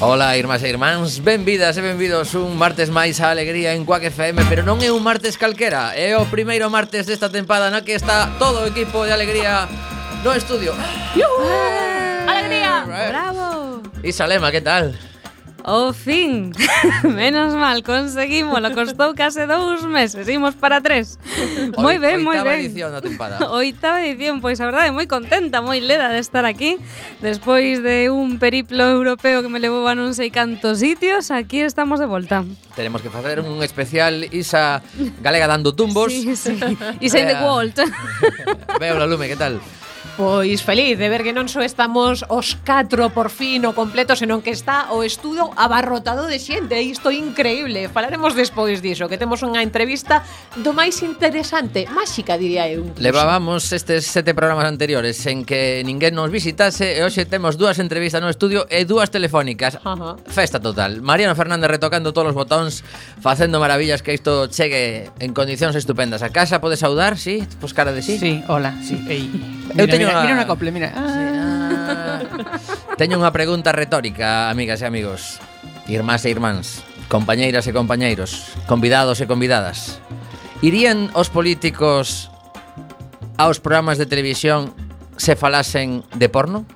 Ola, irmás e irmáns, benvidas e benvidos un martes máis a alegría en Quack FM Pero non é un martes calquera, é o primeiro martes desta tempada na que está todo o equipo de alegría no estudio ¡Alegría! ¡Bravo! Isa Lema, que tal? O fin, menos mal, conseguimos. Lo costou case dous meses, imos para tres. Moi ben, moi ben. Oitava edición da temporada. Oitava edición, pois a verdade, moi contenta, moi leda de estar aquí. Despois de un periplo europeo que me levou a non sei cantos sitios, aquí estamos de volta. Tenemos que facer un especial Isa Galega dando tumbos. Sí, sí. Isa in the world. Veo la lume, que tal? Pois feliz de ver que non só estamos os catro por fin o completo, senón que está o estudo abarrotado de xente, e isto é increíble. Falaremos despois diso, que temos unha entrevista do máis interesante, máxica diría eu. Incluso. Levábamos estes sete programas anteriores en que ninguén nos visitase e hoxe temos dúas entrevistas no estudio e dúas telefónicas. Ajá. Festa total. Mariano Fernández retocando todos os botóns, facendo maravillas que isto chegue en condicións estupendas. A casa pode saudar, sí? Pois cara de sí? Sí, hola, sí. Ei. Eu teño mira, mira unha ah. couple, mira. Ah. Teño unha pregunta retórica, amigas e amigos. Irmás e irmáns, compañeiras e compañeiros, convidados e convidadas. Irían os políticos aos programas de televisión se falasen de porno?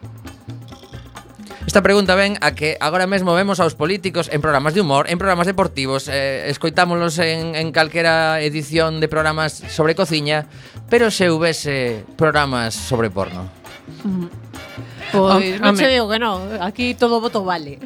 Esta pregunta ven a que agora mesmo vemos aos políticos en programas de humor, en programas deportivos, eh, escoitámolos en, en calquera edición de programas sobre cociña, pero se houvese programas sobre porno. Uh. Pois, non che digo que non, aquí todo voto vale.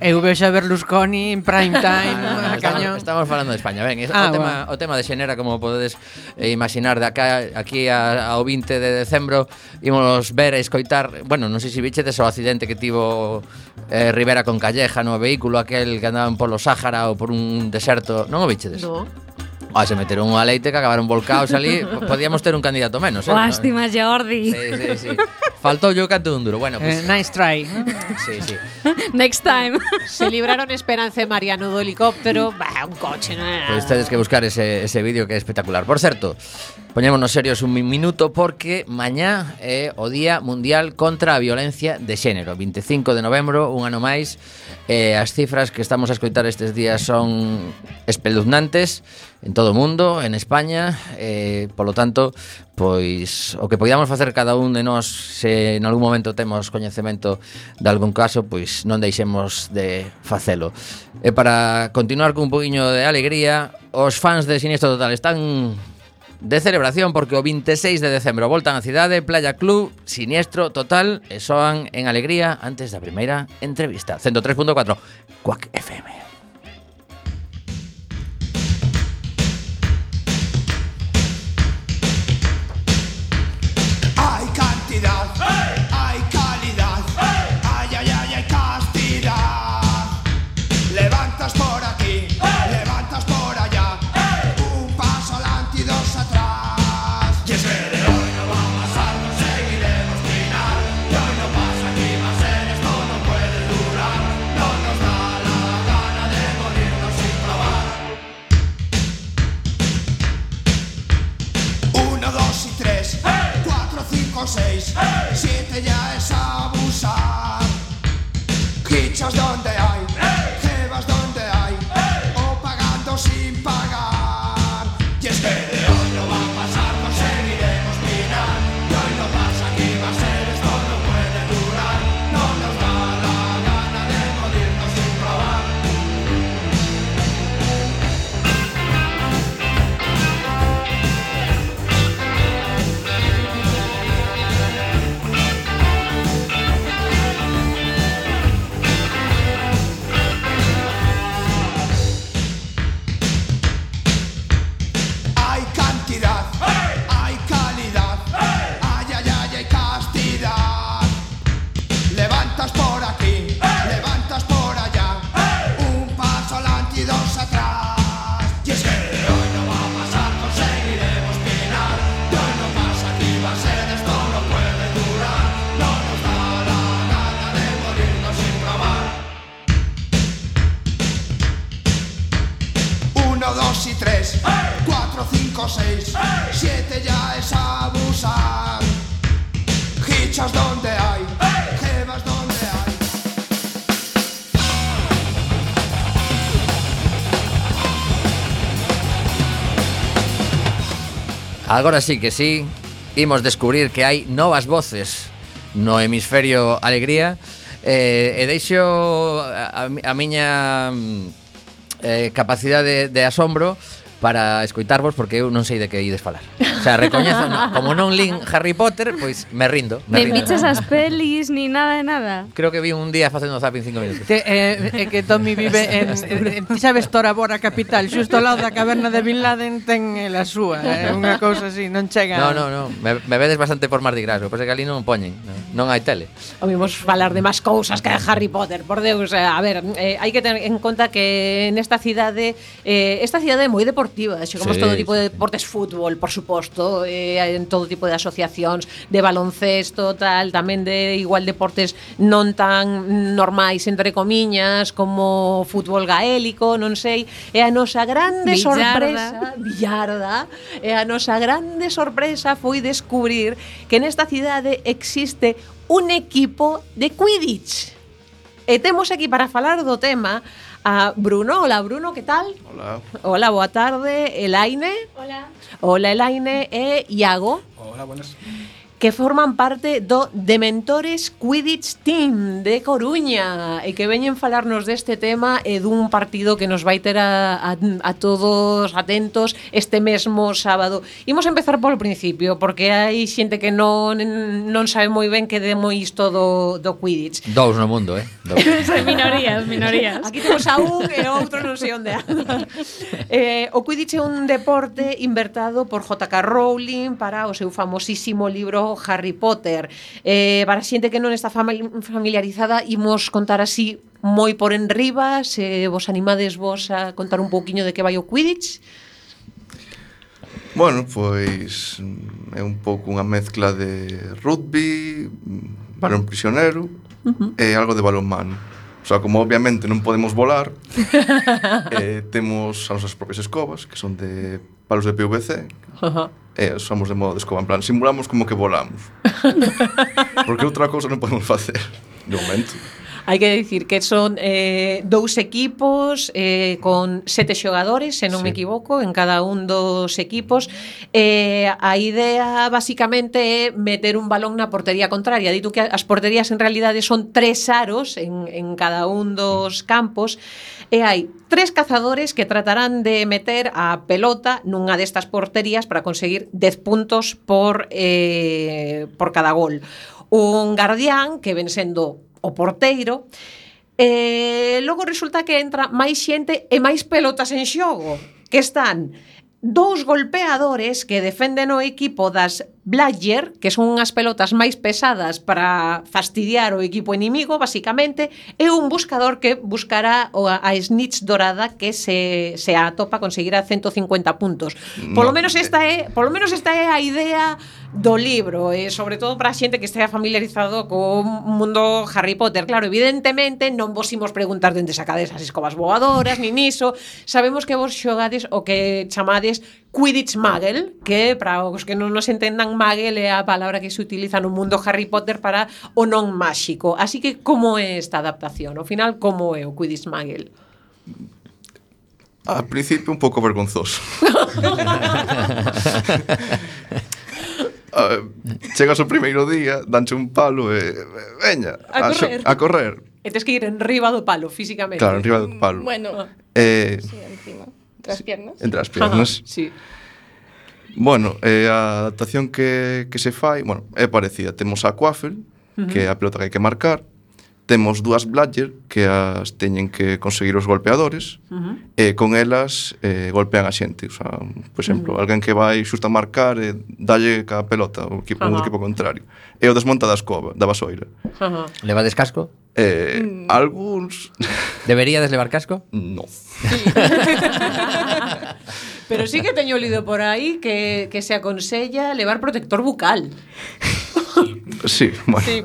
Eu vexo a Berlusconi en prime time, ah, no, cañón. Estamos, estamos falando de España, ben, ah, o, tema, bueno. o tema de Xenera, como podedes eh, imaginar, de acá, aquí a, ao 20 de decembro, imos ver e escoitar, bueno, non sei se bichetes o accidente que tivo eh, Rivera con Calleja no vehículo aquel que andaban polo Sáhara ou por un deserto, non o bichedes? Non. Ah, se meteron unha leite que acabaron volcados ali Podíamos ter un candidato menos eh? Lástima, Jordi. Sí, sí, sí Faltou yo canto dun duro Bueno, Eh, pues, nice try. sí, sí Next time. Se libraron Esperanza e Mariano do helicóptero. Bah, un coche, Pois nada. tedes que buscar ese, ese vídeo que é espectacular. Por certo, Poñémonos serios un minuto porque mañá é o Día Mundial contra a Violencia de Xénero. 25 de novembro, un ano máis eh, As cifras que estamos a escoitar estes días son espeluznantes En todo o mundo, en España eh, Polo tanto, pois o que podamos facer cada un de nós Se en algún momento temos coñecemento de algún caso Pois non deixemos de facelo. E para continuar con un poquinho de alegría Os fans de Sinistro Total están de celebración porque o 26 de decembro voltan a cidade Playa Club Siniestro Total e soan en alegría antes da primeira entrevista. 103.4 Quack FM Agora sí que sí, imos descubrir que hai novas voces no hemisferio alegría. Eh, e deixo a, a miña mm, eh, capacidade de, de asombro para escoitarvos porque eu non sei de que ides falar. O sea, recoñezo, no, como non lin Harry Potter, pois me rindo. Me, me biches as pelis ni nada de nada. Creo que vi un día facendo zapping cinco minutos. Te, eh, eh, que Tommy vive en, en, en sabes Torabora capital, xusto ao lado da caverna de Bin Laden ten eh, la súa, eh, unha cousa así, non chega. No, no, no, me, me vedes bastante por Mardi Gras, o que pasa que ali non poñen, non, non hai tele. Oímos falar de máis cousas que de Harry Potter, por Deus, eh, a ver, eh, hai que ter en conta que nesta cidade, eh, esta cidade é moi deportiva deportiva, chegamos sí, todo tipo de deportes, fútbol, por suposto, eh, en todo tipo de asociacións de baloncesto, tal, tamén de igual deportes non tan normais entre comiñas como fútbol gaélico, non sei, e a nosa grande billarda. sorpresa, billarda, e a nosa grande sorpresa foi descubrir que nesta cidade existe un equipo de Quidditch. E temos aquí para falar do tema a Bruno. Hola Bruno, que tal? Hola. Hola, boa tarde. Elaine. Hola. Hola Elaine e Iago. Hola, buenas. que forman parte do Dementores Quidditch Team de Coruña e que veñen falarnos deste tema e dun partido que nos vai ter a, a, a todos atentos este mesmo sábado. Imos empezar polo principio, porque hai xente que non, non sabe moi ben que demo isto do, do Quidditch. Dous no mundo, eh? Dous. minorías, minorías. Aquí temos a un e outro non sei onde anda. eh, o Quidditch é un deporte invertado por J.K. Rowling para o seu famosísimo libro Harry Potter. Eh, para a xente que non está familiarizada, imos contar así moi por enriba, se vos animades vos a contar un pouquiño de que vai o Quidditch. Bueno, pois é un pouco unha mezcla de rugby, balón prisionero uh -huh. e algo de balonmano. O sea, como obviamente non podemos volar, eh, temos as nosas propias escobas, que son de palos de PVC, uh -huh eh, somos de modo de escoba, en plan, simulamos como que volamos. Porque outra cousa non podemos facer, de momento. Hai que dicir que son eh, dous equipos eh, con sete xogadores, se non sí. me equivoco, en cada un dos equipos. Eh, a idea basicamente é meter un balón na portería contraria. Dito que as porterías en realidade son tres aros en, en cada un dos campos e hai tres cazadores que tratarán de meter a pelota nunha destas porterías para conseguir 10 puntos por, eh, por cada gol. Un guardián que ven sendo o porteiro, E logo resulta que entra máis xente e máis pelotas en xogo que están dous golpeadores que defenden o equipo das Blayer, que son unhas pelotas máis pesadas para fastidiar o equipo inimigo, basicamente, e un buscador que buscará a snitch dorada que se, se atopa conseguirá 150 puntos. Polo no, menos eh. esta é, polo menos esta é a idea do libro, e sobre todo para a xente que estea familiarizado co mundo Harry Potter. Claro, evidentemente non vos imos preguntar dende sacades as escobas voadoras, nin iso. Sabemos que vos xogades o que chamades Quidditch Muggle, que para os que non nos entendan, Muggle é a palabra que se utiliza no mundo Harry Potter para o non máxico. Así que como é esta adaptación? Ao final, como é o Quidditch Muggle? Al principio un pouco vergonzoso. Uh, chegas o primeiro día, danche un palo e... Veña, a, a correr. A, correr. E tens que ir enriba do palo, físicamente. Claro, enriba do palo. Mm, bueno, eh, sí, encima. Entre as piernas. Entre as piernas. Ajá, sí. Bueno, eh, a adaptación que, que se fai, bueno, é parecida. Temos a Quaffle, uh -huh. que é a pelota que hai que marcar, temos dúas Bladger que as teñen que conseguir os golpeadores uh -huh. e con elas eh, golpean a xente. O sea, por exemplo, uh -huh. alguén que vai xusto a marcar e dalle ca pelota ao equipo, uh -huh. equipo contrario. E o desmonta da escoba, da vasoira. Uh -huh. Levades casco? Eh, mm. Alguns... Deberíades levar casco? No. Pero sí que teño lido por aí que, que se aconsella levar protector bucal. Sí, bueno. Sí.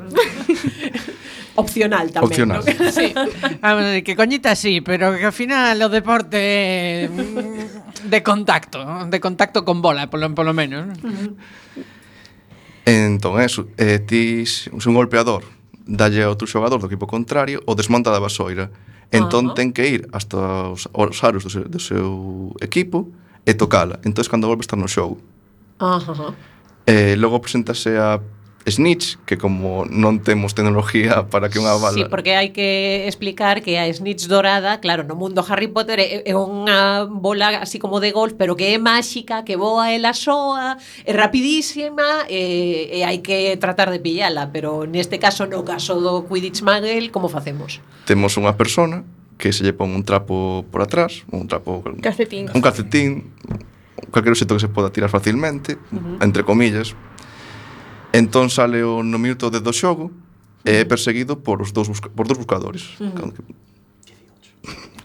Opcional tamén. Opcional. ¿no? sí. Ah, Ver, que coñita sí, pero que ao final o deporte mm, de contacto, de contacto con bola, polo, polo menos. Uh. Entón, eso, eh, ti un golpeador dalle outro xogador do equipo contrario o desmonta da vasoira. Entón uh -huh. ten que ir hasta os, os aros do seu, do seu equipo e tocala. Entón, cando volve estar no show. Uh -huh. eh, logo presentase a Snitch, que como non temos tecnología para que unha bala... Sí, porque hai que explicar que a Snitch dorada, claro, no mundo Harry Potter é, é unha bola así como de golf, pero que é máxica, que voa la soa, é rapidísima, e, e hai que tratar de pillala, pero neste caso, no caso do Quidditch Magel, como facemos? Temos unha persona que se lle pon un trapo por atrás, un trapo... Calcetín. Un calcetín, calquer objeto que se poda tirar facilmente, uh -huh. entre comillas, Entón sale o no minuto de do xogo e é perseguido por os dous busca, por dous buscadores. Mm.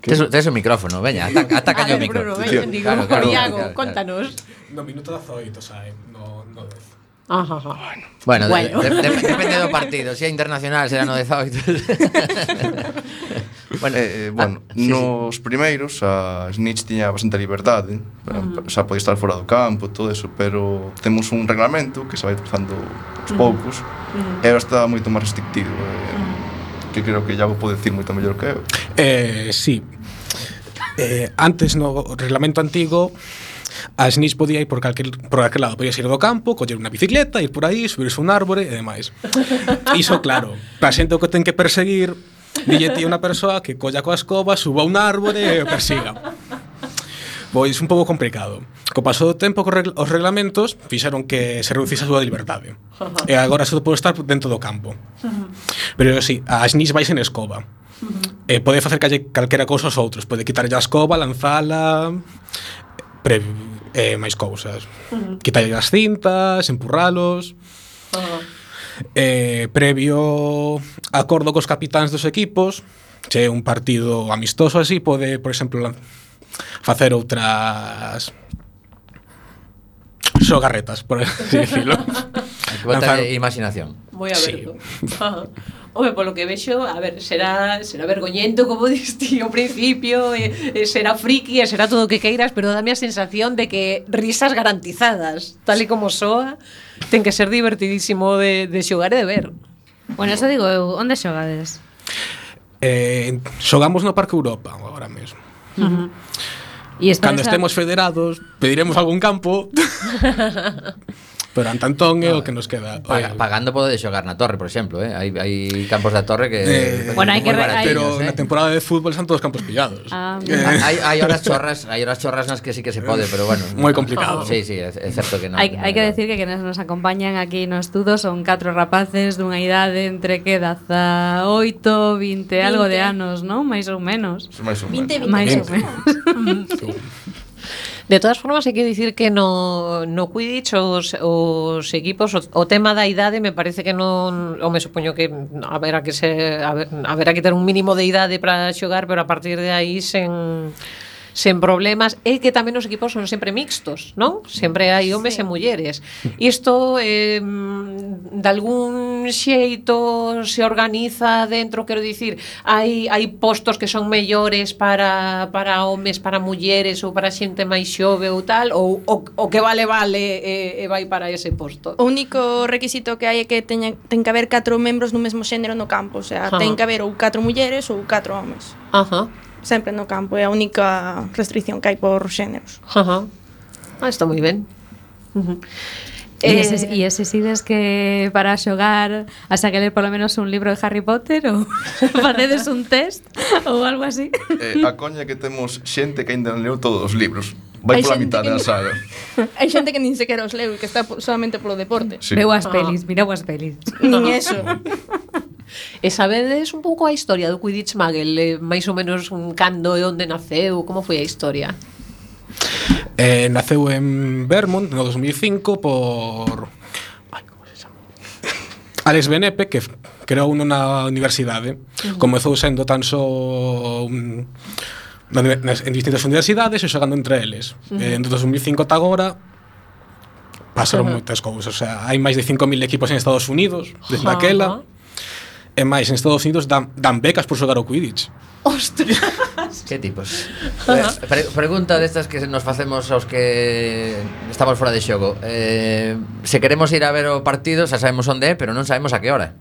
Tes, tes o micrófono, veña, ataca, ataca o micrófono. Bruno, veña, digo, claro, claro, Iago, claro, claro, contanos. No minuto 18, sae, no, no 10. Ajá, ajá. Bueno, bueno. De, de, de, depende do partido. Se si é internacional será no 18. Bueno, eh, eh, bueno ah, sí, nos sí. primeiros a Snitch tiña bastante liberdade, uh -huh. xa podía estar fora do campo, todo eso, pero temos un reglamento que se vai trazando aos mm. poucos, uh -huh. e está moito máis restrictivo, eh, uh -huh. que creo que Iago pode decir moito mellor que eu. Eh, sí. Eh, antes no reglamento antigo A Snitch podía ir por calquer, por aquel lado, podía ir do campo, coller unha bicicleta, ir por aí, subirse un árbore e demais. Iso claro, para xente o que ten que perseguir dille ti unha persoa que colla coa escoba, suba un árbore e o persiga. Pois un pouco complicado. Co paso do tempo, os reglamentos fixeron que se reducise a súa liberdade. E agora só pode estar dentro do campo. Pero si, sí, as nis vais en escoba. E pode facer calle calquera cousa aos outros. Pode quitarlle a escoba, lanzala, pre, eh, máis cousas. Quitarlle as cintas, empurralos. Uh -huh eh, previo acordo cos capitáns dos equipos, che un partido amistoso así pode, por exemplo, facer outras xogarretas, por así decirlo. Lanzar... imaginación. Moi aberto. Sí. Home, polo que vexo, a ver, será, será vergoñento como diste ao principio, e, e será friki, e será todo o que queiras, pero dame a sensación de que risas garantizadas, tal e como soa, ten que ser divertidísimo de, de xogar e de ver. Bueno, eso digo eu, onde xogades? Eh, xogamos no Parque Europa agora mesmo. Uh -huh. E Cando estemos a... federados, pediremos algún campo. Pero Antantón é o que nos queda. Paga, pagando pode xogar na torre, por exemplo, eh? hai, hai campos da torre que... Eh, bueno, hai que... Baratos, pero eh? na temporada de fútbol están todos campos pillados. Ah, eh. hai, hai horas chorras, hai horas chorras nas que sí que se pode, pero bueno... Moi complicado. Sí, sí, é, é certo que non. Hai, hai que decir que quenes nos acompañan aquí no estudo son catro rapaces dunha idade entre que daza 8, 20, 20, algo de anos, non? Mais ou menos. Mais ou menos. 20, 20. Mais ou menos. De todas formas, hai que dicir que no, no Quidditch os, os equipos, o, o tema da idade me parece que non, o me supoño que haberá que ser, haber, haberá que ter un mínimo de idade para xogar, pero a partir de aí sen sen problemas e que tamén os equipos son sempre mixtos, non? Sempre hai homes sí. e mulleres. Isto eh, de algún xeito se organiza dentro, quero dicir, hai hai postos que son mellores para para homes, para mulleres ou para xente máis xove ou tal ou o, o que vale vale e, e vai para ese posto. O único requisito que hai é que teña ten que haber catro membros do mesmo xénero no campo, o sea, Ajá. ten que haber ou catro mulleres ou catro homes. Ajá sempre no campo, é a única restricción que hai por xéneros. Ajá. Ah, está moi ben. Uh eh, -huh. E ese e ese ides que para xogar a xa que ler polo menos un libro de Harry Potter ou facedes un test ou algo así? Eh, a coña que temos xente que ainda non leu todos os libros. Vai pola mitad da saga. Hai xente que nin sequera os leu e que está solamente polo deporte. Sí. Veu as ah. pelis, ah. mirou as pelis. Nin eso. E sabedes un pouco a historia do Quidditch Magel, eh, máis ou menos un cando e onde naceu, como foi a historia? Eh, naceu en Vermont no 2005 por Ai, como se chama? Alex Benepe que creou uno na universidade. Uh -huh. Comezou sendo tan só un en distintas universidades e xogando entre eles. Uh -huh. Eh, en 2005 ata agora pasaron uh -huh. moitas cousas, o sea, hai máis de 5000 equipos en Estados Unidos desde uh -huh. aquela. E máis, en Estados Unidos dan, dan becas por xogar o Quidditch. Ostras! que tipos. Eh, pre pregunta destas que nos facemos aos que estamos fora de xogo. Eh, se queremos ir a ver o partido, xa sabemos onde é, pero non sabemos a que hora.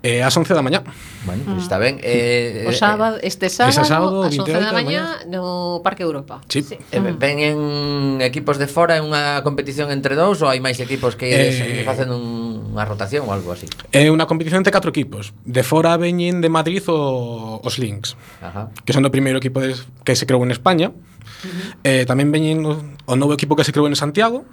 Eh, ás 11 da mañá. Bueno, pues ah. está ben. Eh, o eh, sábado, eh, este sábado, Esa sábado ás 11 da mañá no Parque Europa. Sí. sí. Eh, ah. ven en equipos de fora, é unha competición entre dous ou hai máis equipos que eh, facen un unha rotación ou algo así. É unha competición entre catro equipos. De fora veñen de Madrid o, os Lynx, Ajá. que son o primeiro equipo de, que se creou en España. Uh -huh. eh, tamén veñen o novo equipo que se creou en Santiago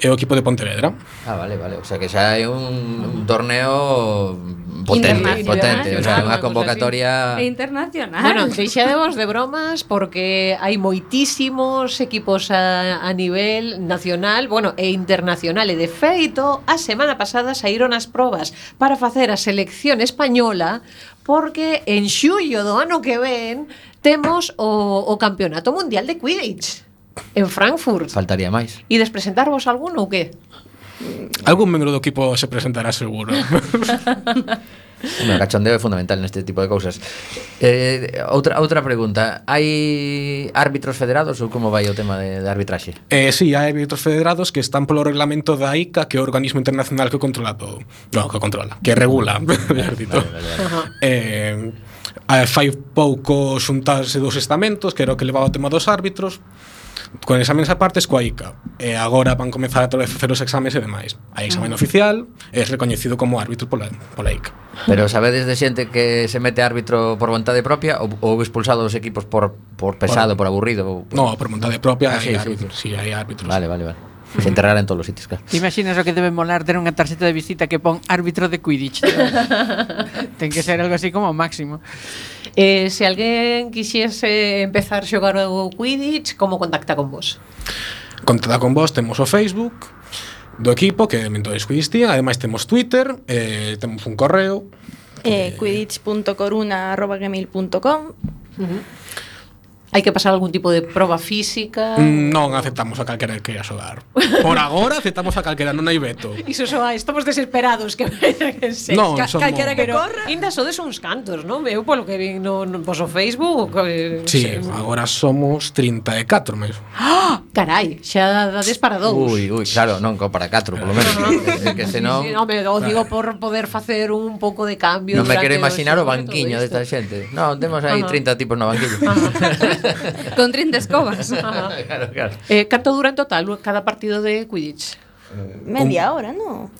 e o equipo de Pontevedra. Ah, vale, vale. O sea, que xa é un, un torneo potente, potente. O sea, unha convocatoria... E internacional. Bueno, deixademos de bromas porque hai moitísimos equipos a, a nivel nacional, bueno, e internacional. E de feito, a semana pasada saíron as probas para facer a selección española porque en xullo do ano que ven temos o, o Campeonato Mundial de Quidditch en Frankfurt. Faltaría máis. E despresentarvos algún ou que? Algún membro do equipo se presentará seguro. Bueno, cachondeo é fundamental neste tipo de cousas. Eh, outra outra pregunta, hai árbitros federados ou como vai o tema de, de arbitraxe? Eh, si, sí, hai árbitros federados que están polo reglamento da ICA, que é o organismo internacional que controla todo. No, que controla, que regula, mellor dito. Vale, vale, vale. Eh, fai pouco xuntarse dos estamentos, que era o que levaba o tema dos árbitros, con exámenes aparte coa ICA. E agora van comezar a facer os exames e demais. Hai examen oficial, é recoñecido como árbitro pola, pola ICA. Pero sabedes de xente que se mete árbitro por vontade propia ou, ou expulsado dos equipos por, por pesado, por, por aburrido? Ou por... No, por vontade propia ah, hai sí, árbitros. Sí, sí. sí, hai árbitros. Vale, vale, vale. Se enterrara en todos os sitios, claro. Te imaginas o que debe molar ter unha tarxeta de visita que pon árbitro de Quidditch. Ten que ser algo así como máximo. Eh, se alguén quixese empezar a xogar o Quidditch, como contacta con vos? Contacta con vos, temos o Facebook do equipo, que é Mentores Quidditch, ademais temos Twitter, eh, temos un correo, eh, quidditch.coruna.gmail.com uh -huh. Hai que pasar algún tipo de proba física? Mm, non aceptamos a calquera que queira xogar. Por agora aceptamos a calquera, non hai veto. Iso soa, estamos desesperados que que se. Non, Ca somos... calquera que corra. Inda sodes uns cantos, non? Eu polo que vin no, no vosso Facebook, eh, sí, sei. agora somos 34 mesmo. ¡Ah! Carai, xa dades para dous. Ui, ui, claro, non co para 4 polo menos. é que senón sí, no, me, o digo por poder facer un pouco de cambio. Non me quero imaginar o banquiño desta xente. Non, temos aí Ajá. 30 tipos no banquiño. Con 30 escobas. Ajá. claro, claro. Eh, canto dura en total cada partido de Quidditch? Media hora, no?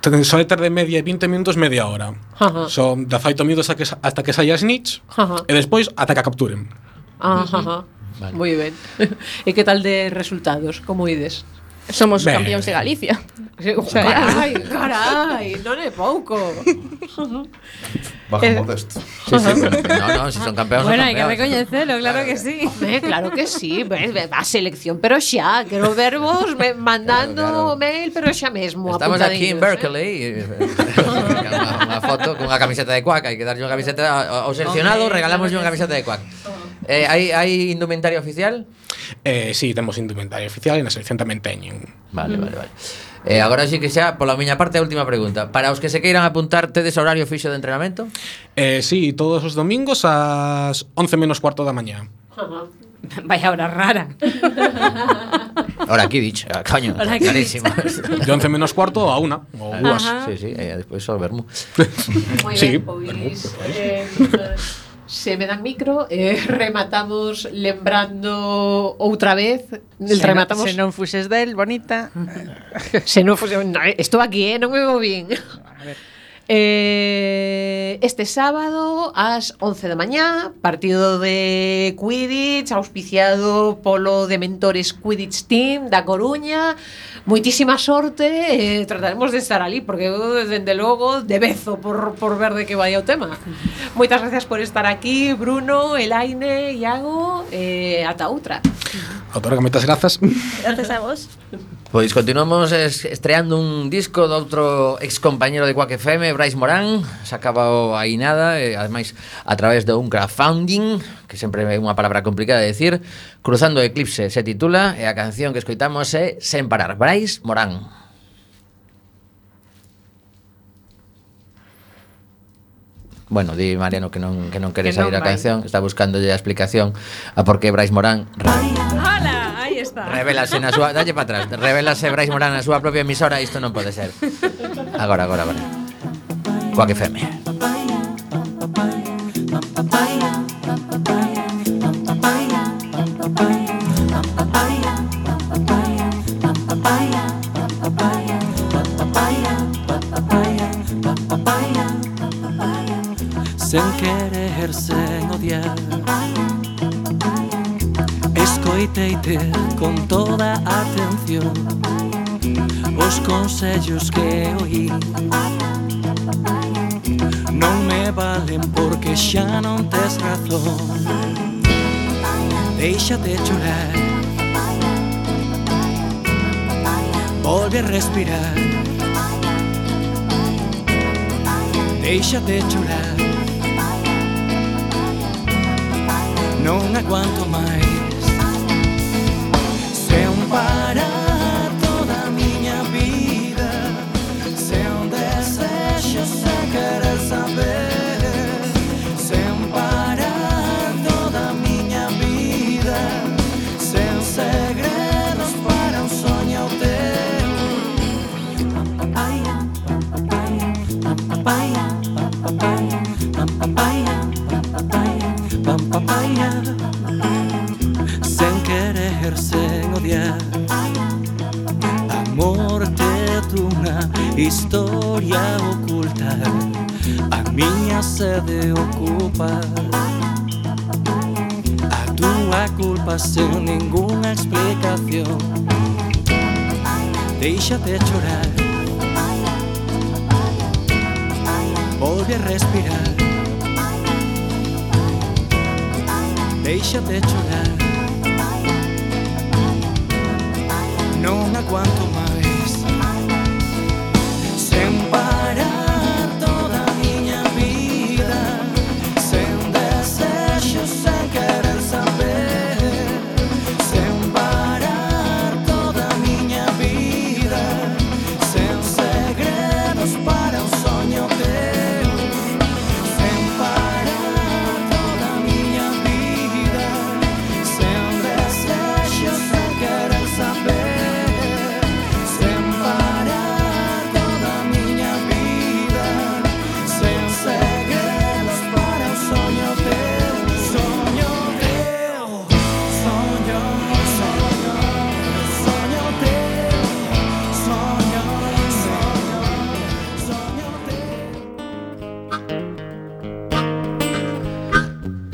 Ter de media 20 minutos media hora. Ajá. Son 18 minutos hasta que, hasta que saia Snitch Ajá. e despois ata que a capturen. Ajá, ajá. Moi ben. e que tal de resultados? Como ides? Somos Ben. campeóns de Galicia. Carai, carai, non é pouco. Bajo eh, modesto. Sí, sí, no, no, si son campeones. Bueno, son campeones. hay que recoñecelo, claro que sí. Hombre, claro que sí. A selección, pero xa. Quero verbos me, mandando claro, claro. mail, pero xa mesmo. Estamos aquí en eh. Berkeley. ¿eh? eh una, una foto con unha camiseta de cuac. Hai que darlle unha camiseta ao seleccionado, regalamos unha camiseta de cuac. Eh, hai, hai indumentaria oficial? Eh, sí, temos indumentaria oficial e na selección tamén teñen. Vale, vale, vale. Eh, agora sí que xa, pola miña parte, a última pregunta. Para os que se queiran apuntar, tedes horario fixo de entrenamento? Eh, sí, todos os domingos ás 11 menos cuarto da mañá. Vaya hora rara. Ahora aquí dicho, ah, caño, Ahora aquí. De 11 menos cuarto a una, o ah, uvas. Sí, sí, eh, despois só vermo. Muy sí, ben, pois, pues, eh, se me dan micro e eh, rematamos lembrando outra vez se rematamos. non, se non fuses del bonita. Se non fuse no, eh, estou aquí eh, non me movín a ver. Eh, este sábado ás 11 da mañá, partido de Quidditch auspiciado polo de mentores Quidditch Team da Coruña moitísima sorte e eh, trataremos de estar ali porque eu dende logo de bezo por, por ver de que vai o tema. Moitas gracias por estar aquí, Bruno, Elaine, Iago, eh, ata outra. Autora, moitas grazas. Gracias a vos. Pois continuamos es, estreando un disco do outro ex compañero de Quack FM, Brais Morán, sacaba aí nada, e, ademais a través de un crowdfunding, que sempre é unha palabra complicada de decir, Cruzando Eclipse se titula, e a canción que escoitamos é Sen Parar, Brais Morán. Bueno, di Mariano que non, que non quere que non, sair a canción, está buscándolle a explicación a por que Brais Morán... Hola! Está. Revelase na súa, dalle para atrás. Revelase Brais Morán na súa propia emisora, isto non pode ser. Agora, agora, agora. Coac FM. sen querer, sen odiar. escoiteite con toda a atención Os consellos que oí Non me valen porque xa non tes razón. Deixate chorar Volve a respirar. Deixate chorar Non aguanto máis. para toda a minha vida. Sem desejo, sem querer saber. Sem parar toda a minha vida. Sem segredos para um sonho teu. Papaya, papaya, papaya, papaya, papaya, papaya, papaya. papaya. persen odiar. Amorte dunha historia oculta A miña sede ocupa A túa culpa sen ninguna explicación. Deixate chorar. Volve a respirar. Deixate chorar. cuanto más.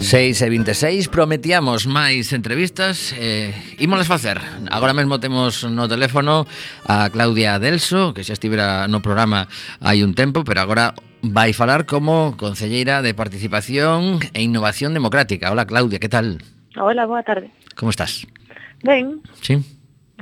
6 e 26 prometíamos máis entrevistas eh, Ímolas facer. Agora mesmo temos no teléfono a Claudia Delso Que xa estivera no programa hai un tempo Pero agora vai falar como Concelleira de Participación e Innovación Democrática. Hola Claudia, que tal? Hola, boa tarde. Como estás? Ben. Sí.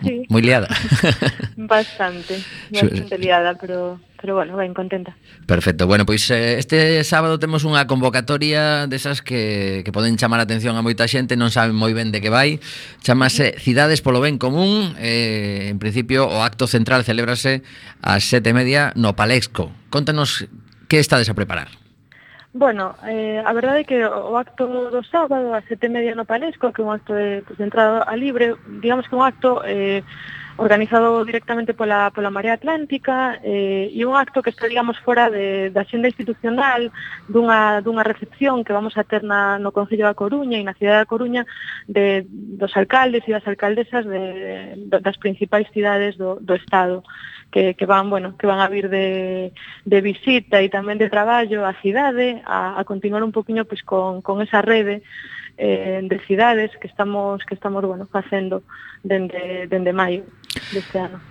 Sí. Muy liada. Bastante, bastante liada, pero pero bueno, ben contenta. Perfecto. Bueno, pois eh, este sábado temos unha convocatoria desas que, que poden chamar a atención a moita xente, non saben moi ben de que vai. Chamase Cidades polo Ben Común. Eh, en principio, o acto central celébrase ás sete e media no Palexco. Contanos que estades a preparar. Bueno, eh, a verdade é que o acto do sábado a sete media no Palesco, que é un acto de, pues, de entrada a libre, digamos que un acto eh, organizado directamente pola, pola Marea Atlántica eh, e un acto que está, digamos, fora de, da xenda institucional dunha, dunha recepción que vamos a ter na, no Concello da Coruña e na cidade da Coruña de, dos alcaldes e das alcaldesas de, de, das principais cidades do, do Estado que, que van, bueno, que van a vir de, de visita e tamén de traballo á cidade, a, a continuar un poquinho pois, con, con esa rede eh, de cidades que estamos, que estamos bueno, facendo dende, dende maio deste ano.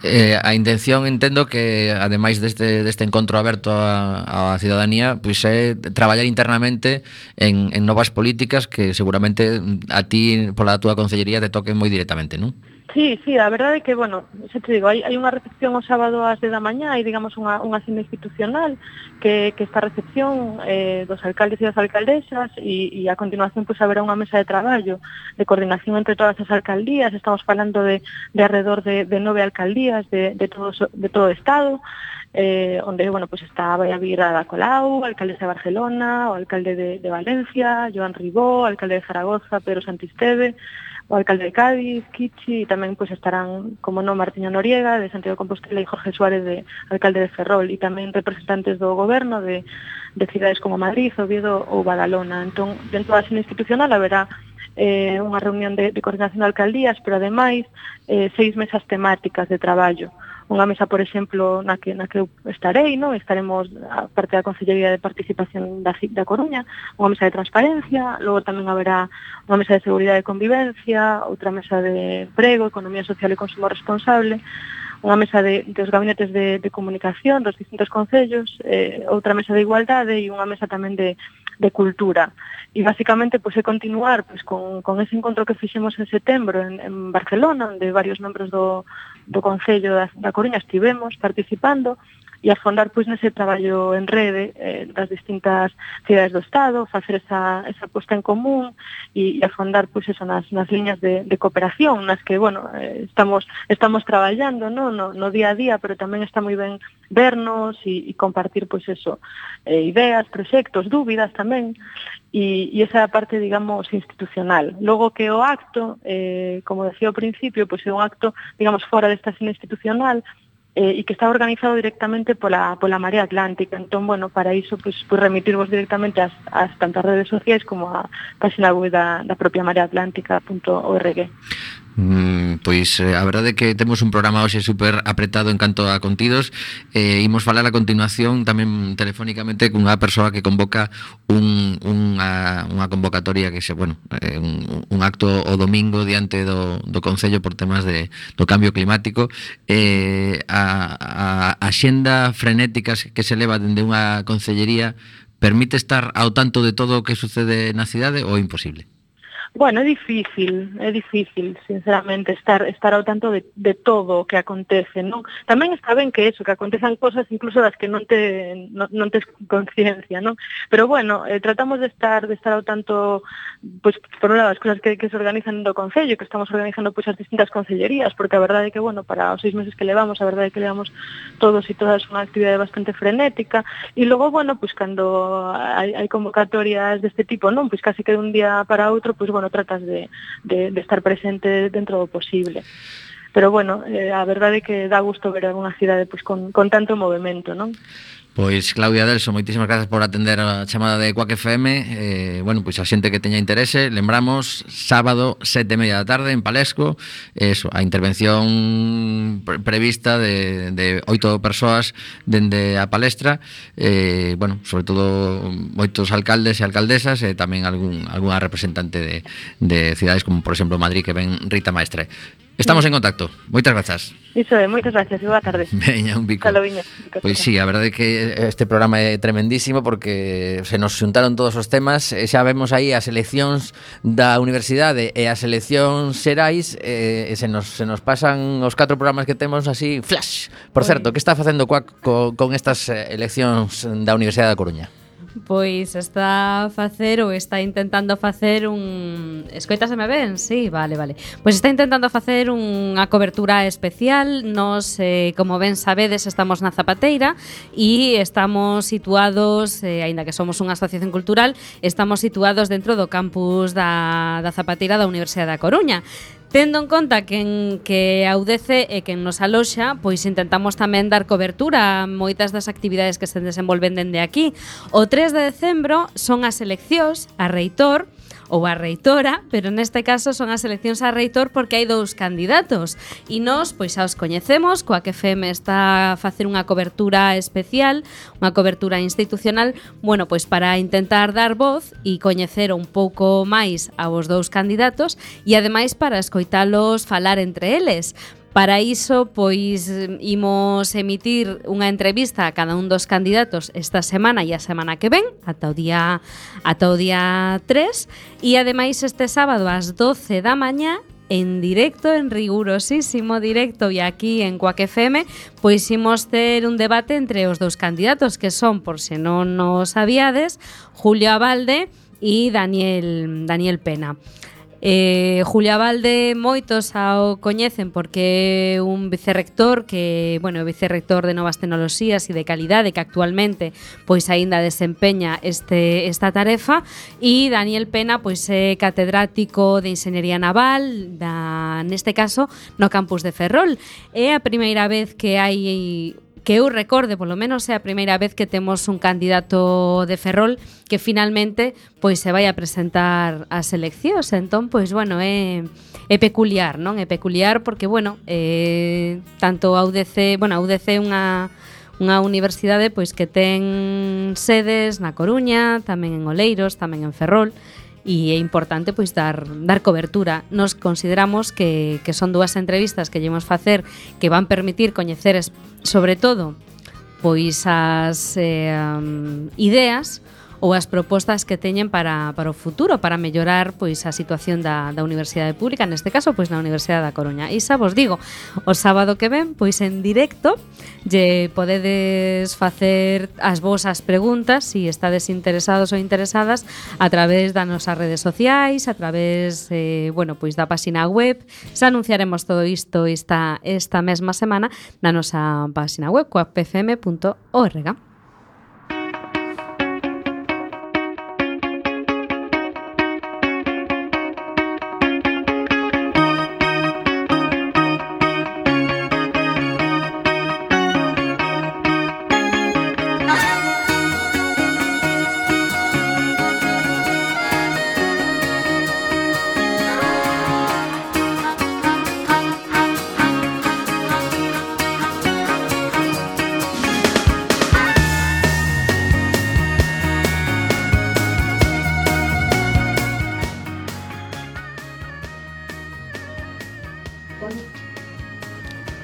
Eh, a intención entendo que ademais deste, deste encontro aberto á cidadanía pois é traballar internamente en, en novas políticas que seguramente a ti pola túa consellería te toquen moi directamente, non? Sí, sí, a verdade é que, bueno, xa te digo, hai, hai unha recepción o sábado ás 10 da mañá, e, digamos, unha, unha cena institucional que, que esta recepción eh, dos alcaldes e das alcaldesas e, e a continuación, pois, pues, haberá unha mesa de traballo de coordinación entre todas as alcaldías, estamos falando de, de alrededor de, de nove alcaldías de, de, todo, de todo o Estado, eh, onde, bueno, pues está Vira da Colau, alcalde de Barcelona, o alcalde de, de Valencia, Joan Ribó, alcalde de Zaragoza, Pedro Santisteve, o alcalde de Cádiz, Kichi, e tamén pois estarán, como non, Martiño Noriega de Santiago de Compostela e Jorge Suárez de alcalde de Ferrol e tamén representantes do goberno de, de cidades como Madrid, Oviedo ou Badalona. Entón, dentro da xena institucional haberá eh, unha reunión de, de coordinación de alcaldías, pero ademais eh, seis mesas temáticas de traballo unha mesa, por exemplo, na que, na que eu estarei, non? estaremos a parte da Consellería de Participación da, da Coruña, unha mesa de transparencia, logo tamén haberá unha mesa de seguridade e convivencia, outra mesa de emprego, economía social e consumo responsable, unha mesa de, dos gabinetes de, de comunicación dos distintos concellos, eh, outra mesa de igualdade e unha mesa tamén de, de cultura. E basicamente pois, é continuar pois, con, con ese encontro que fixemos en setembro en, en Barcelona, onde varios membros do, do Concello da, da Coruña estivemos participando e afondar pois nese traballo en rede eh, das distintas cidades do Estado, facer esa, esa posta en común e, e afondar pois eso nas, nas liñas de, de cooperación nas que, bueno, eh, estamos estamos traballando no, no, no día a día, pero tamén está moi ben vernos e, e compartir pois eso, eh, ideas, proxectos, dúbidas tamén e, e esa parte, digamos, institucional. Logo que o acto, eh, como decía ao principio, pois é un acto, digamos, fora desta escena institucional, eh, e que está organizado directamente pola, pola Marea Atlántica. Entón, bueno, para iso, pues, pues remitirvos directamente as, as tantas redes sociais como a página web da, da propia mareaatlántica.org. Mm, pois eh, a verdade é que temos un programa hoxe super apretado en canto a contidos eh, Imos falar a continuación tamén telefónicamente cunha persoa que convoca un, unha, unha convocatoria que se, bueno, eh, un, un acto o domingo diante do, do Concello por temas de, do cambio climático eh, a, a, a xenda frenética que se leva dende unha concellería permite estar ao tanto de todo o que sucede na cidade ou imposible? Bueno, é difícil, é difícil, sinceramente, estar estar ao tanto de, todo o que acontece, non? Tamén está que eso, que acontezan cosas incluso das que non te non, non tes conciencia, non? Pero bueno, eh, tratamos de estar de estar ao tanto pues, por un lado as cousas que, que se organizan do concello, que estamos organizando pois pues, as distintas concellerías, porque a verdade é que bueno, para os seis meses que levamos, a verdade é que levamos todos e todas unha actividade bastante frenética e logo bueno, pues, cando hai, hai convocatorias deste tipo, non? Pois casi que de un día para outro, pois bueno, bueno, tratas de, de, de estar presente dentro do posible pero bueno, eh, a verdade é que dá gusto ver unha cidade pois, con, con tanto movimento, non? Pois Claudia Delso, moitísimas grazas por atender a chamada de Quack FM eh, Bueno, pois a xente que teña interese Lembramos, sábado, sete e media da tarde en Palesco. Eso, a intervención pre prevista de, de oito persoas dende a palestra. Eh, Bueno, sobre todo moitos alcaldes e alcaldesas E tamén algún, alguna representante de, de cidades como por exemplo Madrid que ven Rita Maestre. Estamos en contacto. Moitas grazas. Iso é, moitas gracias e boa tarde. Veña, un bico. Caloviña. Pois sí, a verdade é que este programa é tremendísimo porque se nos xuntaron todos os temas, e xa vemos aí as eleccións da universidade e as eleccións xerais, e se nos, se nos pasan os catro programas que temos así, flash. Por certo, que está facendo coa, co, con estas eh, eleccións da Universidade da Coruña? Pois está a facer ou está intentando facer un... Escoitaseme ben? Sí, vale, vale. Pois está intentando facer unha cobertura especial. Nos, eh, como ben sabedes, estamos na Zapateira e estamos situados, eh, aínda que somos unha asociación cultural, estamos situados dentro do campus da, da Zapateira da Universidade da Coruña. Tendo en conta quen que audece e quen nos aloxa, pois intentamos tamén dar cobertura a moitas das actividades que se desenvolven dende aquí. O 3 de decembro son as eleccións a Reitor, ou a reitora, pero neste caso son as eleccións a reitor porque hai dous candidatos e nós pois xa os coñecemos, coa que FM está a facer unha cobertura especial, unha cobertura institucional, bueno, pois para intentar dar voz e coñecer un pouco máis aos dous candidatos e ademais para escoitalos falar entre eles. Para iso, pois, eh, imos emitir unha entrevista a cada un dos candidatos esta semana e a semana que ven, ata o día, ata o día 3, e ademais este sábado ás 12 da mañá en directo, en rigurosísimo directo e aquí en Coac FM, pois imos ter un debate entre os dous candidatos que son, por se non nos sabíades, Julio Abalde e Daniel, Daniel Pena. Eh, Julia Valde moitos ao coñecen porque é un vicerrector que, bueno, vicerrector de novas tecnoloxías e de calidade que actualmente pois aínda desempeña este esta tarefa e Daniel Pena pois é catedrático de Ingeniería Naval da neste caso no campus de Ferrol. É a primeira vez que hai que eu recorde, polo menos é a primeira vez que temos un candidato de Ferrol que finalmente pois se vai a presentar ás eleccións. Entón, pois bueno, é é peculiar, non? É peculiar porque bueno, eh tanto a UDC, bueno, a UDC é unha unha universidade pois que ten sedes na Coruña, tamén en Oleiros, tamén en Ferrol, e é importante pois dar dar cobertura. Nos consideramos que que son dúas entrevistas que llevamos facer que van permitir coñecer sobre todo pois as eh, ideas ou as propostas que teñen para, para o futuro para mellorar pois a situación da, da Universidade Pública, neste caso pois na Universidade da Coruña. E xa vos digo, o sábado que ven pois en directo lle podedes facer as vosas preguntas se si estades interesados ou interesadas a través das nosas redes sociais, a través eh, bueno, pois da páxina web. Xa anunciaremos todo isto esta esta mesma semana na nosa páxina web coapfm.org.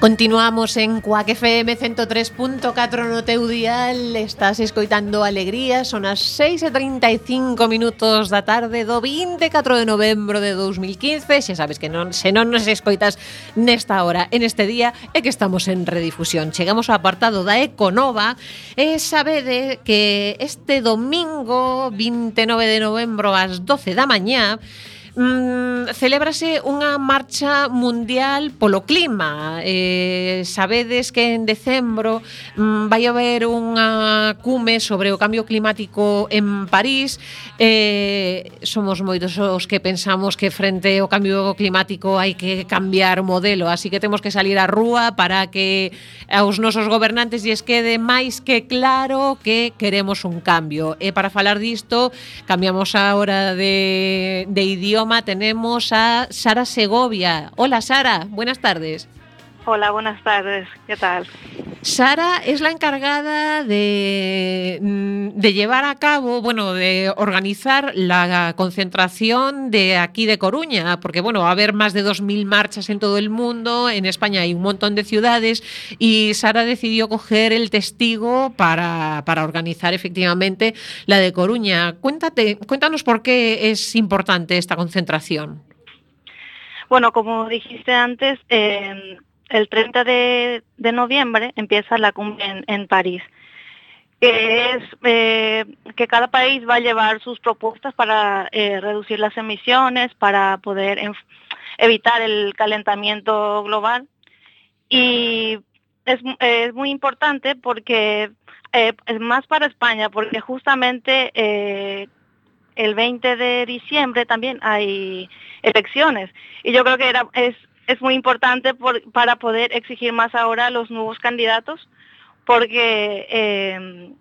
Continuamos en Cuac FM 103.4 no teu dial. Estás escoitando Alegría. Son as 6 e 35 minutos da tarde do 24 de novembro de 2015 Xa sabes que non, se non nos escoitas nesta hora, en este día É que estamos en redifusión. Chegamos ao apartado da Econova E sabede que este domingo 29 de novembro ás 12 da mañá mm, celébrase unha marcha mundial polo clima. Eh, sabedes que en decembro mm, vai haber unha cume sobre o cambio climático en París. Eh, somos moitos os que pensamos que frente ao cambio climático hai que cambiar o modelo, así que temos que salir á rúa para que aos nosos gobernantes lles quede máis que claro que queremos un cambio. E para falar disto, cambiamos a hora de, de idioma tenemos a Sara Segovia. Hola Sara, buenas tardes. Hola, buenas tardes. ¿Qué tal? Sara es la encargada de, mm, de, llevar a cabo, bueno, de organizar la concentración de aquí de Coruña, porque bueno, va a haber más de 2.000 marchas en todo el mundo, en España hay un montón de ciudades y Sara decidió coger el testigo para, para organizar efectivamente la de Coruña. Cuéntate, cuéntanos por qué es importante esta concentración. Bueno, como dijiste antes, eh, el 30 de, noviembre empieza la cumbre en, París, que es eh, que cada país va a llevar sus propuestas para eh, reducir las emisiones, para poder evitar el calentamiento global. Y es, es muy importante porque eh, es más para España, porque justamente el 20 de diciembre también hay elecciones. Y yo creo que era, es es muy importante por, para poder exigir más ahora a los nuevos candidatos, porque eh,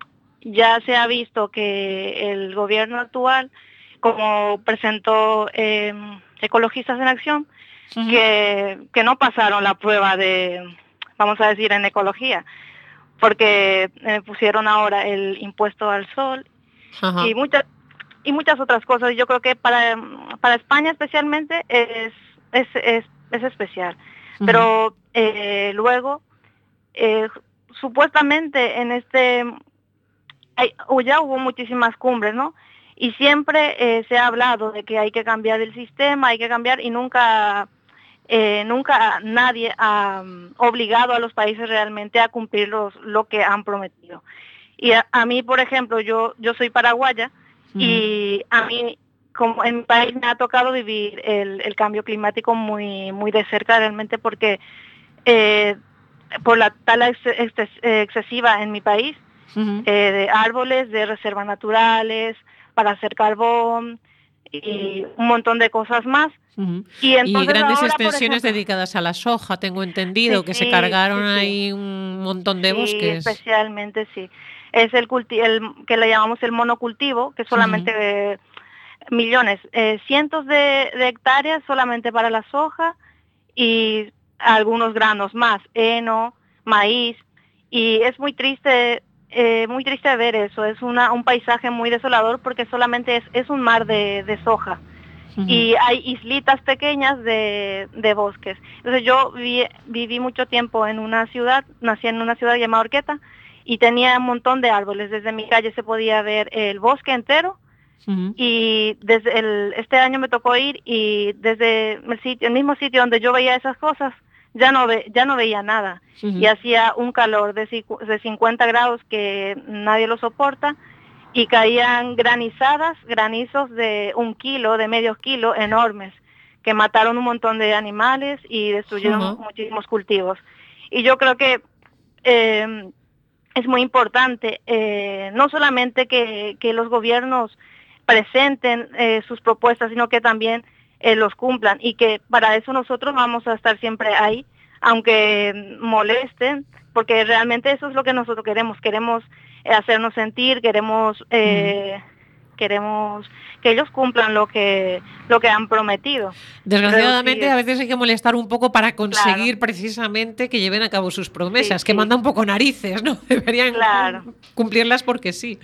ya se ha visto que el gobierno actual, como presentó eh, Ecologistas en Acción, uh -huh. que, que no pasaron la prueba de, vamos a decir, en ecología, porque eh, pusieron ahora el impuesto al sol uh -huh. y muchas y muchas otras cosas. Yo creo que para, para España especialmente es, es, es es especial. Uh -huh. Pero eh, luego, eh, supuestamente en este, hay, ya hubo muchísimas cumbres, ¿no? Y siempre eh, se ha hablado de que hay que cambiar el sistema, hay que cambiar y nunca, eh, nunca nadie ha um, obligado a los países realmente a cumplir los, lo que han prometido. Y a, a mí, por ejemplo, yo, yo soy paraguaya uh -huh. y a mí como en mi país me ha tocado vivir el, el cambio climático muy, muy de cerca realmente porque eh, por la tala ex, ex, excesiva en mi país, uh -huh. eh, de árboles, de reservas naturales, para hacer carbón y un montón de cosas más. Uh -huh. y, y, grandes ahora, extensiones ejemplo, dedicadas a la soja, tengo entendido, sí, que se cargaron sí. ahí un montón de bosques. especialmente sí. Es el, el que le llamamos el monocultivo, que solamente... Uh -huh millones, eh, cientos de, de, hectáreas solamente para la soja y algunos granos más, heno, maíz, y es muy triste, eh, muy triste ver eso, es una, un paisaje muy desolador porque solamente es, es un mar de, de soja. Uh -huh. Y hay islitas pequeñas de, de bosques. Entonces yo vi, viví mucho tiempo en una ciudad, nací en una ciudad llamada Orqueta, y tenía un montón de árboles. Desde mi calle se podía ver el bosque entero, Uh -huh. Y desde el, este año me tocó ir y desde el, sitio, el mismo sitio donde yo veía esas cosas, ya no, ve, ya no veía nada. Uh -huh. Y hacía un calor de, de 50 grados que nadie lo soporta y caían granizadas, granizos de un kilo, de medio kilo, enormes, que mataron un montón de animales y destruyeron uh -huh. muchísimos cultivos. Y yo creo que eh, es muy importante, eh, no solamente que, que los gobiernos presenten eh, sus propuestas, sino que también eh, los cumplan y que para eso nosotros vamos a estar siempre ahí, aunque molesten, porque realmente eso es lo que nosotros queremos, queremos eh, hacernos sentir, queremos mm. queremos que ellos cumplan lo que lo que han prometido. Desgraciadamente a veces hay que molestar un poco para conseguir claro. precisamente que lleven a cabo sus promesas, sí, que sí. manda un poco narices, ¿no? Deberían claro. cumplirlas porque sí.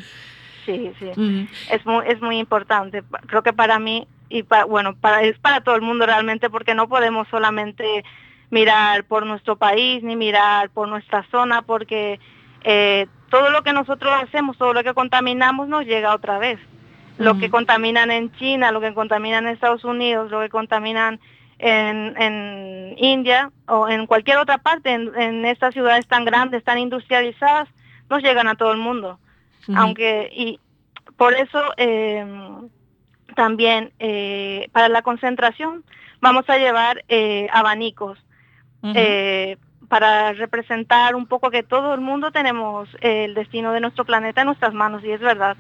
Sí, sí. Uh -huh. Es muy es muy importante. Creo que para mí y para, bueno, para es para todo el mundo realmente porque no podemos solamente mirar por nuestro país ni mirar por nuestra zona porque eh, todo lo que nosotros hacemos, todo lo que contaminamos nos llega otra vez. Lo que contaminan en China, lo que contaminan en Estados Unidos, lo que contaminan en, en India o en cualquier otra parte, en, en estas ciudades tan grandes, tan industrializadas, nos llegan a todo el mundo. Aunque, y por eso eh, también eh, para la concentración vamos a llevar eh, abanicos para representar un poco que todo el mundo tenemos el destino de nuestro planeta en nuestras manos y es verdad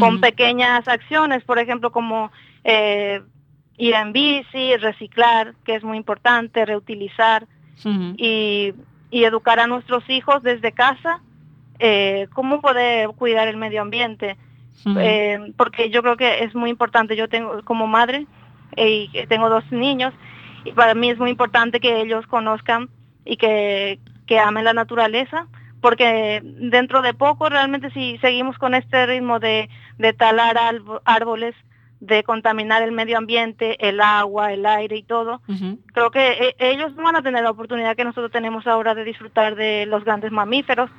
con pequeñas acciones por ejemplo como ir en bici reciclar que es muy importante reutilizar y, y educar a nuestros hijos desde casa eh, cómo poder cuidar el medio ambiente. Eh, porque yo creo que es muy importante yo tengo como madre eh, y tengo dos niños y para mí es muy importante que ellos conozcan y que, que amen la naturaleza porque dentro de poco realmente si seguimos con este ritmo de, de talar árboles de contaminar el medio ambiente, el agua, el aire y todo, creo que eh, ellos no van a tener la oportunidad que nosotros tenemos ahora de disfrutar de los grandes mamíferos,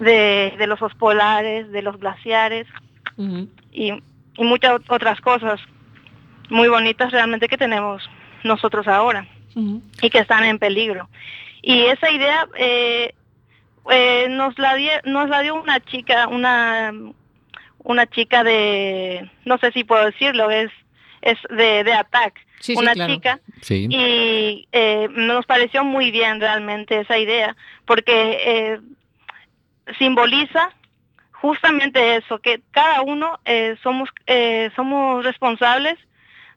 de, de los polares, de los glaciares y, y muchas ot- otras cosas muy bonitas realmente que tenemos nosotros ahora y que están en peligro. Y esa idea eh, eh, nos la die- nos la dio una chica, una una chica de no sé si puedo decirlo, es es de, de Sí, sí, una claro. chica Sí. y eh, nos pareció muy bien realmente esa idea porque eh, simboliza justamente eso que cada uno eh, somos eh, somos responsables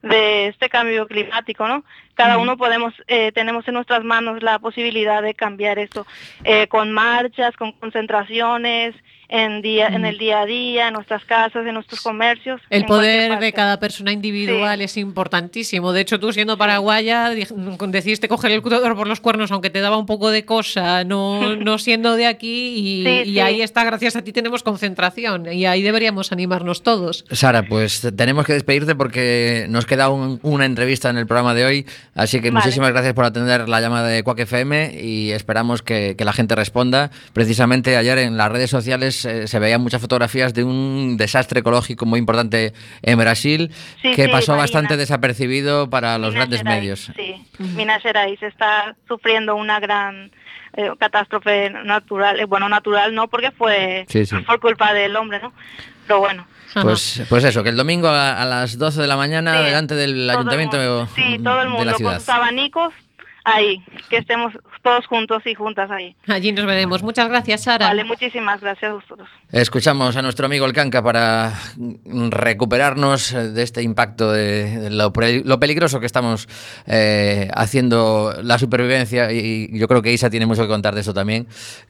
de este cambio climático no cada uno podemos eh, tenemos en nuestras manos la posibilidad de cambiar esto eh, con marchas con concentraciones en día en el día a día en nuestras casas en nuestros comercios El poder de cada persona individual es importantísimo. De hecho, tú siendo paraguaya di- decidiste coger el toro por los cuernos, aunque te daba un poco de cosa, no, no siendo de aquí, y, Sí, y sí. ahí está, gracias a ti tenemos concentración, y ahí deberíamos animarnos todos. Sara, pues tenemos que despedirte porque nos queda un- una entrevista en el programa de hoy, así que Vale. muchísimas gracias por atender la llamada de Quack FM y esperamos que, que la gente responda. Precisamente ayer en las redes sociales eh, se veían muchas fotografías de un desastre ecológico muy importante en Brasil Sí, que sí, pasó bastante desapercibido para los Minas grandes Gerais, medios. Sí, Minas Gerais está sufriendo una gran eh, catástrofe natural. Eh, bueno, natural no, porque fue Sí, sí. por culpa del hombre, ¿no? Pero bueno. Pues, pues eso, que el domingo a, a las 12 de la mañana Sí, delante del ayuntamiento mundo. Sí, todo el de mundo la con ciudad. sus abanicos ahí, que estemos todos juntos y juntas ahí. Allí nos veremos. Muchas gracias, Sara. Vale, muchísimas gracias a vosotros. Escuchamos a nuestro amigo el Canca para recuperarnos de este impacto de, lo, pre- lo peligroso que estamos eh, haciendo la supervivencia y yo creo que Isa tiene mucho que contar de eso también,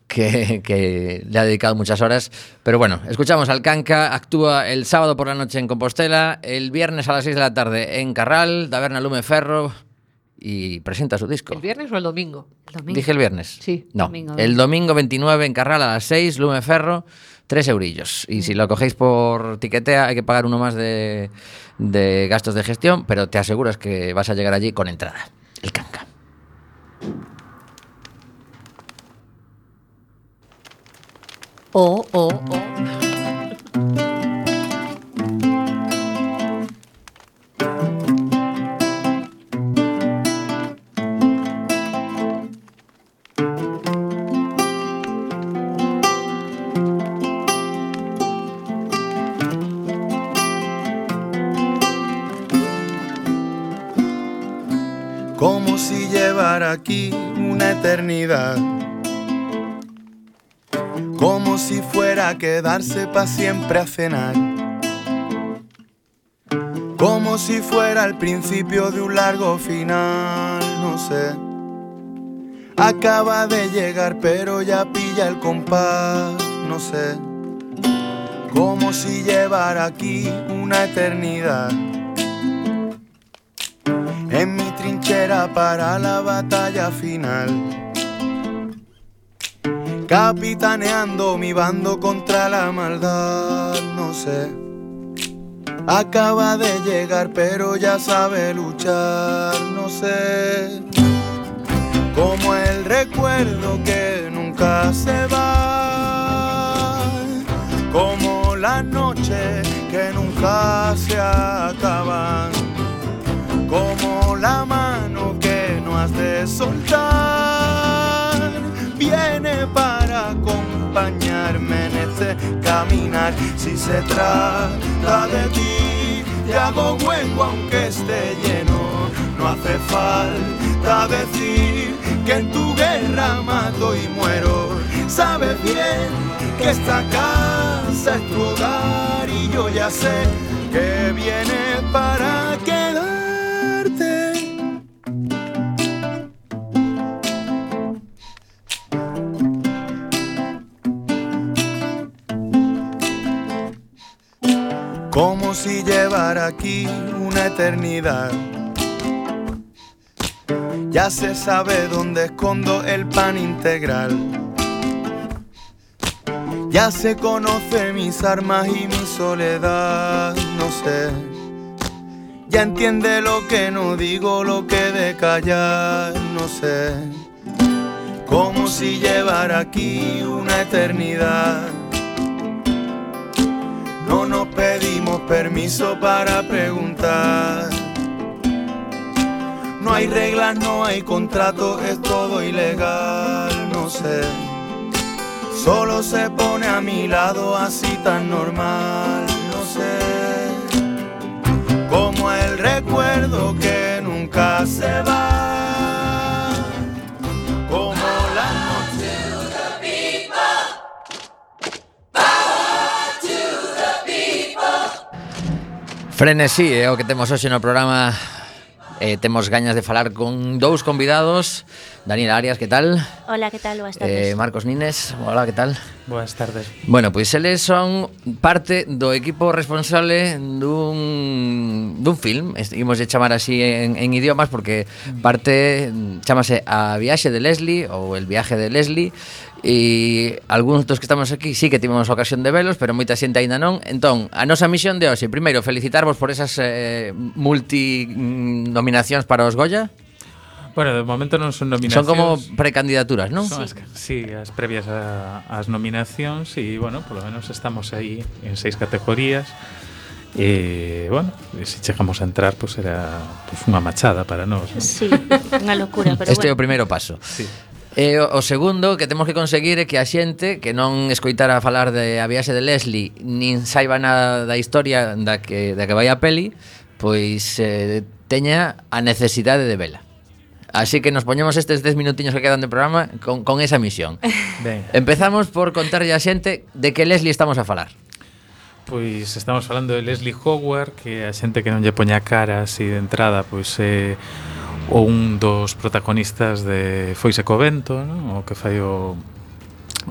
que, que le ha dedicado muchas horas. Pero bueno, escuchamos al Canca, actúa el sábado por la noche en Compostela, el viernes a las 6 de la tarde en Carral, Taberna Lume Ferro y presenta su disco. ¿El viernes o el domingo? Dije el viernes. Sí. No, Domingo, el domingo 29 en Carral a las 6, Lume Ferro, 3 eurillos. Y si lo cogéis por tiquetea hay que pagar uno más de, de gastos de gestión, pero te aseguras que vas a llegar allí con entrada. El canca. Oh, oh, oh. Aquí una eternidad. Como si fuera a quedarse para siempre a cenar. Como si fuera el principio de un largo final, no sé. Acaba de llegar pero ya pilla el compás, no sé. Como si llevara aquí una eternidad. Trinchera para la batalla final. Capitaneando mi bando contra la maldad, no sé. Acaba de llegar pero ya sabe luchar, no sé. recuerdo que nunca se va, como las noches que nunca se acaban, como la mano que no has de soltar, viene para acompañarme en este caminar. Si se trata de ti, te hago hueco aunque esté lleno. No hace falta decir que en tu guerra mato y muero. Sabes bien que esta casa es tu hogar y yo ya sé que viene para quedarte. Como si llevara aquí una eternidad. Ya se sabe dónde escondo el pan integral. Ya se conoce mis armas y mi soledad, no sé. Ya entiende lo que no digo, lo que de callar, no sé. Como si llevara aquí una eternidad. No nos pedimos permiso para preguntar. No hay reglas, no hay contrato, es todo ilegal, no sé. Solo se pone a mi lado así tan normal, no sé. Como el recuerdo que nunca se va. Frenesí é o que temos hoxe no programa Eh, temos gañas de falar con dous convidados Daniel Arias, que tal? Hola, que tal? Boas tardes eh, Marcos Nines, hola, que tal? Boas tardes Bueno, pois eles son parte do equipo responsable dun, dun film Imos de chamar así en, en idiomas Porque parte mm, chamase A viaxe de Leslie ou El viaje de Leslie E algúns dos que estamos aquí sí que tivemos ocasión de velos, pero moita xente aínda non. Entón, a nosa misión de hoxe, primeiro, felicitarvos por esas eh, multi nominacións para os Goya. Bueno, de momento non son nominacións. Son como precandidaturas, non? Son as, sí, as previas a, as nominacións e, bueno, polo menos estamos aí en seis categorías. E, bueno, se chegamos a entrar, pois pues, era pues, unha machada para nós. ¿no? Sí, unha locura. Pero este bueno. é o primeiro paso. Sí. E o, o segundo que temos que conseguir é que a xente que non escoitara falar de a viaxe de Leslie nin saiba nada da historia da que, da que vai a peli pois eh, teña a necesidade de vela. Así que nos poñemos estes 10 minutiños que quedan de programa con, con esa misión. Ben. Empezamos por contarlle a xente de que Leslie estamos a falar. Pois estamos falando de Leslie Howard, que a xente que non lle poña cara así de entrada, pois eh, ou un dos protagonistas de Foise Covento, ¿no? o que fai o,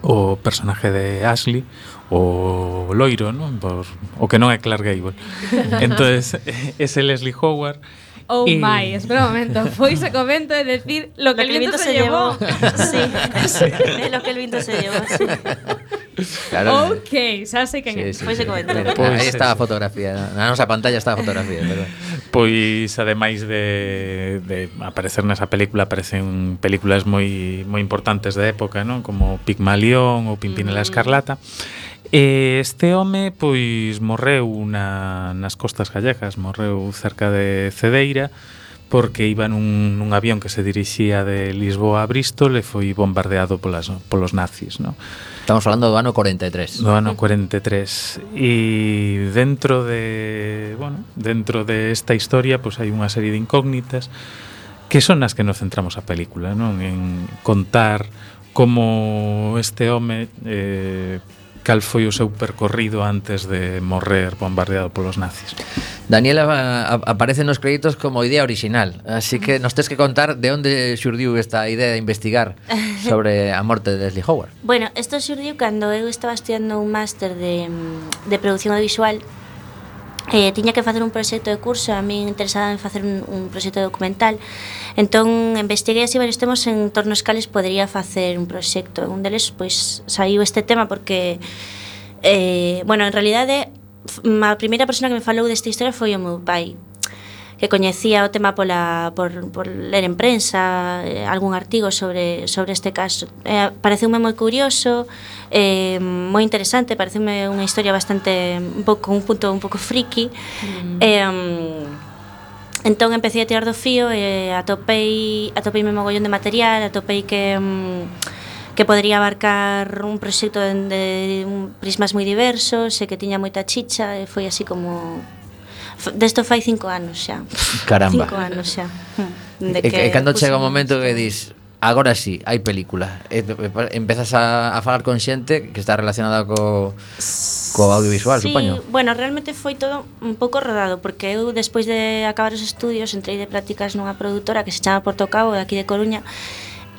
o personaje de Ashley, o Loiro, ¿no? Por, o que non é Clark Gable. entonces ese Leslie Howard Oh y... my, espera un momento. Foise Covento de decir lo que, lo que el viento, se, se llevó. llevó. sí. sí. De lo que el viento se llevó, sí. Claro. Ok, xa sei quen sí, sí, Foise sí. Covento. Pois pues, está a fotografía. Na nosa pantalla está a fotografía, perdón. Pois ademais de, de aparecer nesa película aparecen películas moi moi importantes da época, non? Como Pigmalión ou Pimpinela mm. Escarlata. E este home pois morreu na, nas costas gallegas, morreu cerca de Cedeira porque iba nun, nun avión que se dirixía de Lisboa a Bristol e foi bombardeado polas, polos nazis, non? Estamos falando do ano 43. Do ano 43. E dentro de, bueno, dentro de esta historia, pois pues, hai unha serie de incógnitas que son as que nos centramos a película, non? En contar como este home eh, cal foi o seu percorrido antes de morrer bombardeado polos nazis. Daniela eh, a, aparece nos créditos como idea original, así que nos tens que contar de onde xurdiu esta idea de investigar sobre a morte de Leslie Howard. Bueno, isto xurdiu cando eu estaba estudiando un máster de, de produción audiovisual. Eh, tiña que facer un proxecto de curso a min interesada en facer un, un proxecto documental. Entón investiguei así varios temas en torno aos cales podría facer un proxecto. Un deles pois saiu este tema porque eh, bueno, en realidade a primeira persona que me falou desta historia foi o meu pai que coñecía o tema pola, por, por ler en prensa eh, algún artigo sobre, sobre este caso. Eh, pareceume moi curioso, eh, moi interesante, pareceume unha historia bastante, un pouco, un punto un pouco friki. Mm. Eh, entón empecé a tirar do fío e eh, atopei, atopei me mogollón de material, atopei que... Mm, que podría abarcar un proxecto de, de un prismas moi diversos e que tiña moita chicha e foi así como desto fai cinco anos xa. Caramba. Cinco anos xa. Hmm. De que e, e cando chega o momento que dis Agora sí, hai película e, e, Empezas a, a falar con xente Que está relacionada co, co audiovisual, sí, supoño Bueno, realmente foi todo un pouco rodado Porque eu, despois de acabar os estudios Entrei de prácticas nunha produtora Que se chama Portocabo, de aquí de Coruña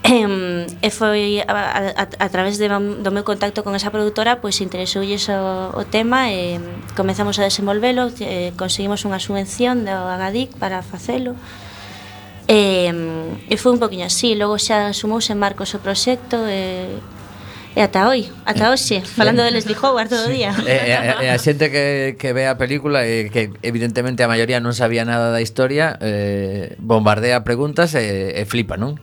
e foi a, a, a través de, do meu contacto con esa produtora pois interesoulles o, o tema e comezamos a desenvolvelo e, conseguimos unha subvención do Agadic para facelo e, e foi un poquinho así logo xa sumouse Marcos o proxecto e, E ata hoy, ata eh, hoxe, eh, falando de Leslie Howard todo o sí. día. E, e, e a xente que, que ve a película e que evidentemente a maioría non sabía nada da historia, eh, bombardea preguntas e, e flipa, non?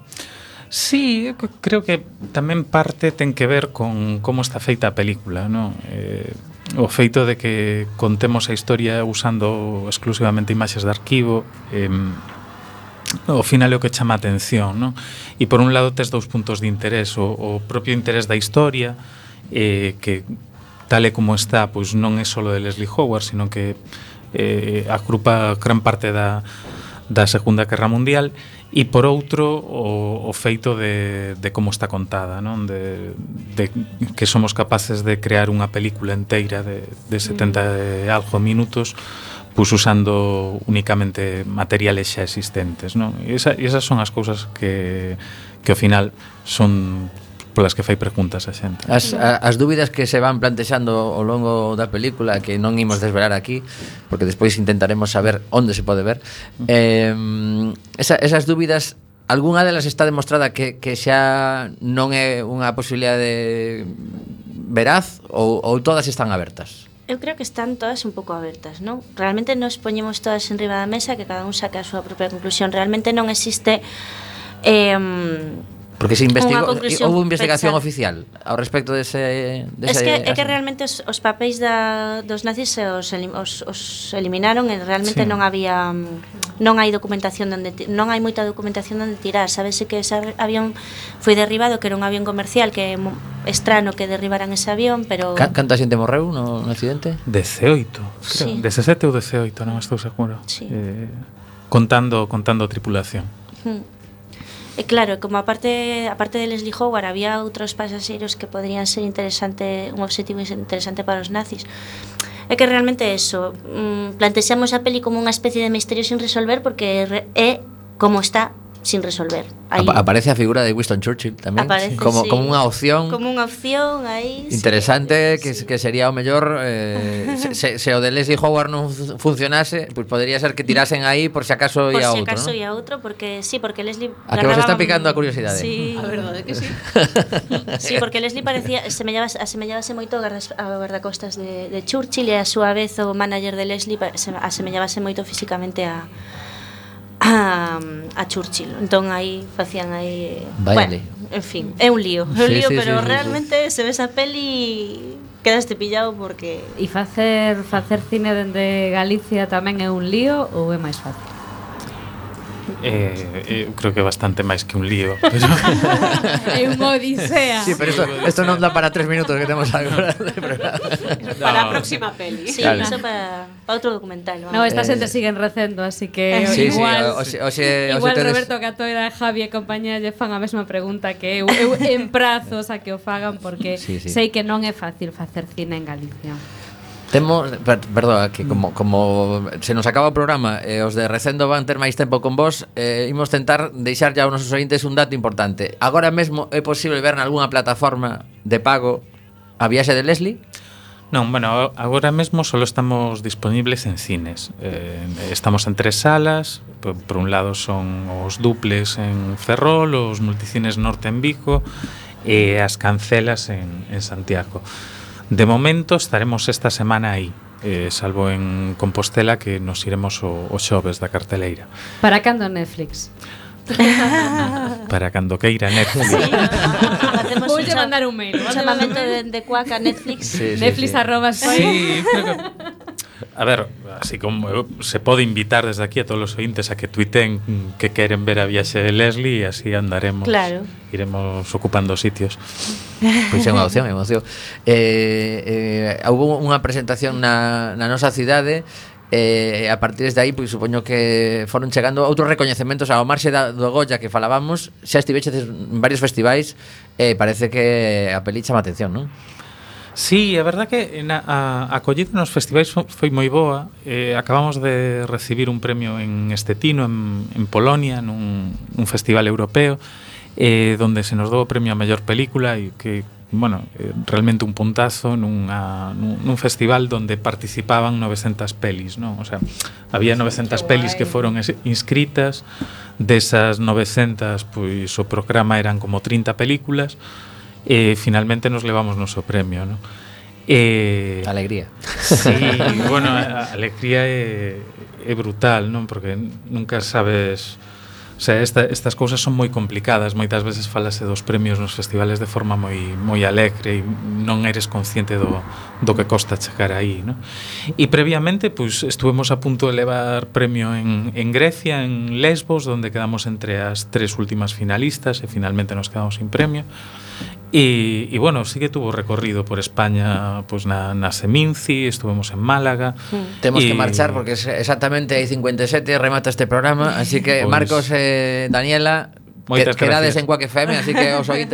Sí, creo que tamén parte ten que ver con como está feita a película, non? Eh, o feito de que contemos a historia usando exclusivamente imaxes de arquivo, eh, o final é o que chama a atención, non? E por un lado tes dous puntos de interés, o, o propio interés da historia, eh, que tal e como está, pois non é só de Leslie Howard, sino que eh, agrupa gran parte da, da Segunda Guerra Mundial e por outro o, o feito de, de como está contada non? De, de que somos capaces de crear unha película inteira de, de 70 e algo minutos pois usando únicamente materiales xa existentes non? E, esa, esas son as cousas que, que ao final son polas que fai preguntas a xente. As, a, as dúbidas que se van plantexando ao longo da película que non imos desvelar aquí, porque despois intentaremos saber onde se pode ver. Eh, esa, esas dúbidas Algúnha delas está demostrada que, que xa non é unha posibilidade veraz ou, ou todas están abertas? Eu creo que están todas un pouco abertas, non? Realmente nos poñemos todas en riba da mesa que cada un saca a súa propia conclusión. Realmente non existe eh, Porque se investigou, eh, houve investigación pensar. oficial ao respecto dese, dese Es que é que realmente os, os papéis da, dos nazis se os, os, os eliminaron e realmente sí. non había non hai documentación onde non hai moita documentación onde tirar. Sabese que ese avión foi derribado, que era un avión comercial que é estrano que derribaran ese avión, pero Canta xente morreu no, no accidente? 18, creo. Sí. 17 ou 18, non estou seguro. Sí. Eh, contando contando a tripulación. Mm. E claro, como aparte aparte de Leslie Howard había outros pasaxeiros que podrían ser interesante un obxectivo interesante para os nazis. É que realmente eso, mm, plantexamos a peli como unha especie de misterio sin resolver porque é como está sin resolver. Ahí. aparece a figura de Winston Churchill tamén aparece, como, sí. como unha opción como unha opción aí interesante sí, que, sí. que sería o mellor eh, se, se, se o de Leslie Howard non funcionase pois pues podría ser que tirasen aí por se si acaso e a outro por se acaso e ¿no? a outro porque sí porque Leslie a que vos está picando a curiosidade sí, a verdade que sí sí porque Leslie parecía semellabase, asemellábase moito a guardacostas de, de Churchill e a súa vez o manager de Leslie asemellábase moito físicamente a a, a Churchill. Entón aí facían aí Baile. Bueno, en fin, é un lío, é un lío, sí, pero sí, realmente sí. se ves a peli quedaste pillado porque E facer facer cine dende Galicia tamén é un lío ou é máis fácil? Eh, eu creo que é bastante máis que un lío pero... É unha odisea. Sí, pero isto, esto non dá para tres minutos que temos agora Para a próxima peli. Sí, claro. iso para, para outro documental vamos. No, esta xente eh... siguen recendo, así que sí, igual sí, oxe, o, Igual tedes... Roberto Catoira, Javi e compañía lle fan a mesma pregunta que eu. Eu en prazos a que o fagan porque sí, sí. sei que non é fácil facer cine en Galicia. Temos, per, perdón, que como, como se nos acaba o programa e eh, os de Recendo van ter máis tempo con vos, eh, imos tentar deixar ya aos nosos ointes un dato importante. Agora mesmo é posible ver nalgúna plataforma de pago a viaxe de Leslie? Non, bueno, agora mesmo só estamos disponibles en cines. Eh, estamos en tres salas, por, por un lado son os duples en Ferrol, os multicines norte en Vico e as cancelas en, en Santiago. Santiago De momento estaremos esta semana aí, eh, salvo en Compostela que nos iremos o, o xoves da carteleira. Para cando Netflix? Para cando queira Netflix. Sí. Hacemos Voulle mandar un mail. Un chamamento de, de cuaca Netflix. Sí, sí, Netflix sí. arroba soy. Sí, creo que A ver, así como se pode invitar desde aquí a todos os ointes a que tuiten que queren ver a viaxe de Leslie e así andaremos, claro. iremos ocupando sitios. Pois é unha opción, é unha opción. Eh, eh, houve unha presentación na, na nosa cidade eh, a partir de aí, pois supoño que foron chegando outros recoñecementos ao marxe da, do Goya que falábamos, xa estiveches en varios festivais e eh, parece que a peli chama atención, non? Sí, a verdad que na, a, a nos festivais foi moi boa. Eh, Acabamos de recibir un premio en Estetino, en, en Polonia, nun, nun festival europeo eh, Donde se nos dou o premio a mellor película E que, bueno, eh, realmente un puntazo nunha, nun, nun festival donde participaban 900 pelis non? O sea, había 900 pelis que foron inscritas. Desas 900, pois o programa eran como 30 películas eh, finalmente nos levamos noso premio, ¿no? Eh, alegría. Sí, bueno, a alegría é, é brutal, non? Porque nunca sabes... O sea, esta, estas cousas son moi complicadas, moitas veces falase dos premios nos festivales de forma moi moi alegre e non eres consciente do, do que costa chegar aí, no? E previamente, pois, pues, estuvemos a punto de levar premio en, en Grecia, en Lesbos, Donde quedamos entre as tres últimas finalistas e finalmente nos quedamos sin premio. E, e bueno, sí que tuvo recorrido por España pues na, na Seminci, estuvemos en Málaga. Mm. Temos y... que marchar porque es exactamente hai 57 remata este programa, así que pues... Marcos e eh, Daniela, Moitas quedades quedades en Quack FM, así que os ointes